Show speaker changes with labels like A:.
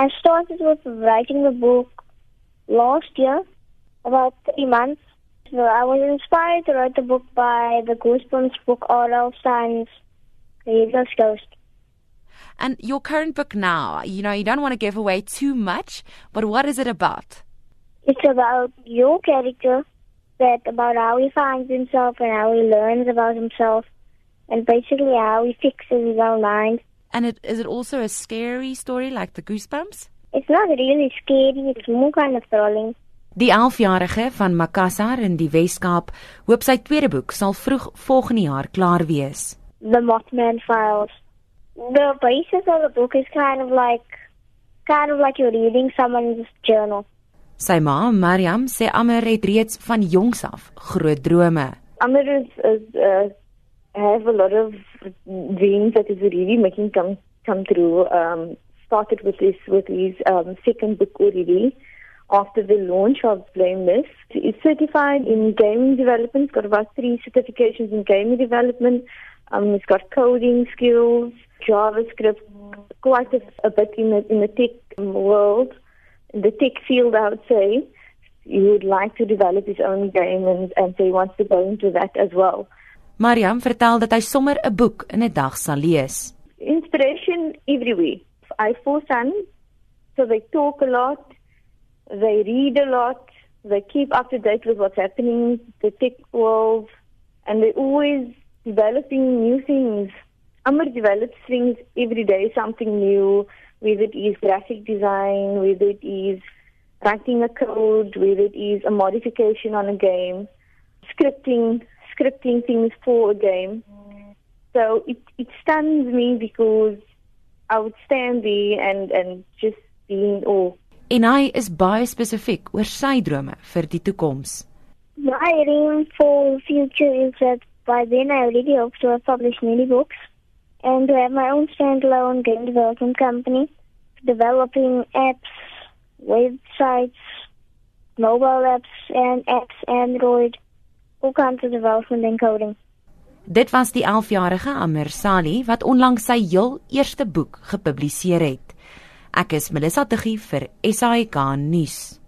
A: I started with writing the book last year, about three months. So I was inspired to write the book by the Goosebumps book R.L. Stein's The Headless Ghost.
B: And your current book now, you know, you don't want to give away too much, but what is it about?
A: It's about your character, that about how he finds himself and how he learns about himself, and basically how he fixes his own mind.
B: And it, is it also a scary story like the Goosebumps?
A: It's not really scary, it's more kind of thrilling.
B: Die 11-jarige van Makassar in die Wes-Kaap hoop sy tweede boek sal vroeg volgende jaar klaar wees.
A: The Mothman Files. The basis of the book is kind of like kind of like you're reading someone's journal.
B: Sy ma, Mariam, sê Amer het reeds van jongs af groot drome.
C: Amir is, is uh, have a lot of dreams that is really making come come true. Um, started with this with his um, second book already. After the launch of Blameless, he's certified in game development. Got about three certifications in game development. Um, he's got coding skills, JavaScript, quite a, a bit in the in the tech world, in the tech field, I would say. He would like to develop his own game, and, and so he wants to go into that as well.
B: Mariam vertel dat hy sommer 'n boek in 'n dag sal lees.
C: Inspiration every week. I four sons, so they talk a lot, they read a lot, they keep up to date with what's happening, the tech world, and they're always developing new things. Amr develops things every day, something new, whether it is graphic design, whether it is writing a code, whether it is a modification on a game, scripting, scripting things for a game. So it, it stuns me because I would stand there and, and just be in awe.
B: En hy is baie spesifiek oor sy drome vir die toekoms.
A: My aim for the future is that by then I already hope to have published many books and to have my own standalone game development company, developing apps, websites, mobile apps, and apps, Android, all kinds of development and coding.
B: Dit was die 11-jarige Amir Sali wat onlangs sy heel eerste boek gepubliseer het. Ek is Melissa Tuggie vir SAK nuus.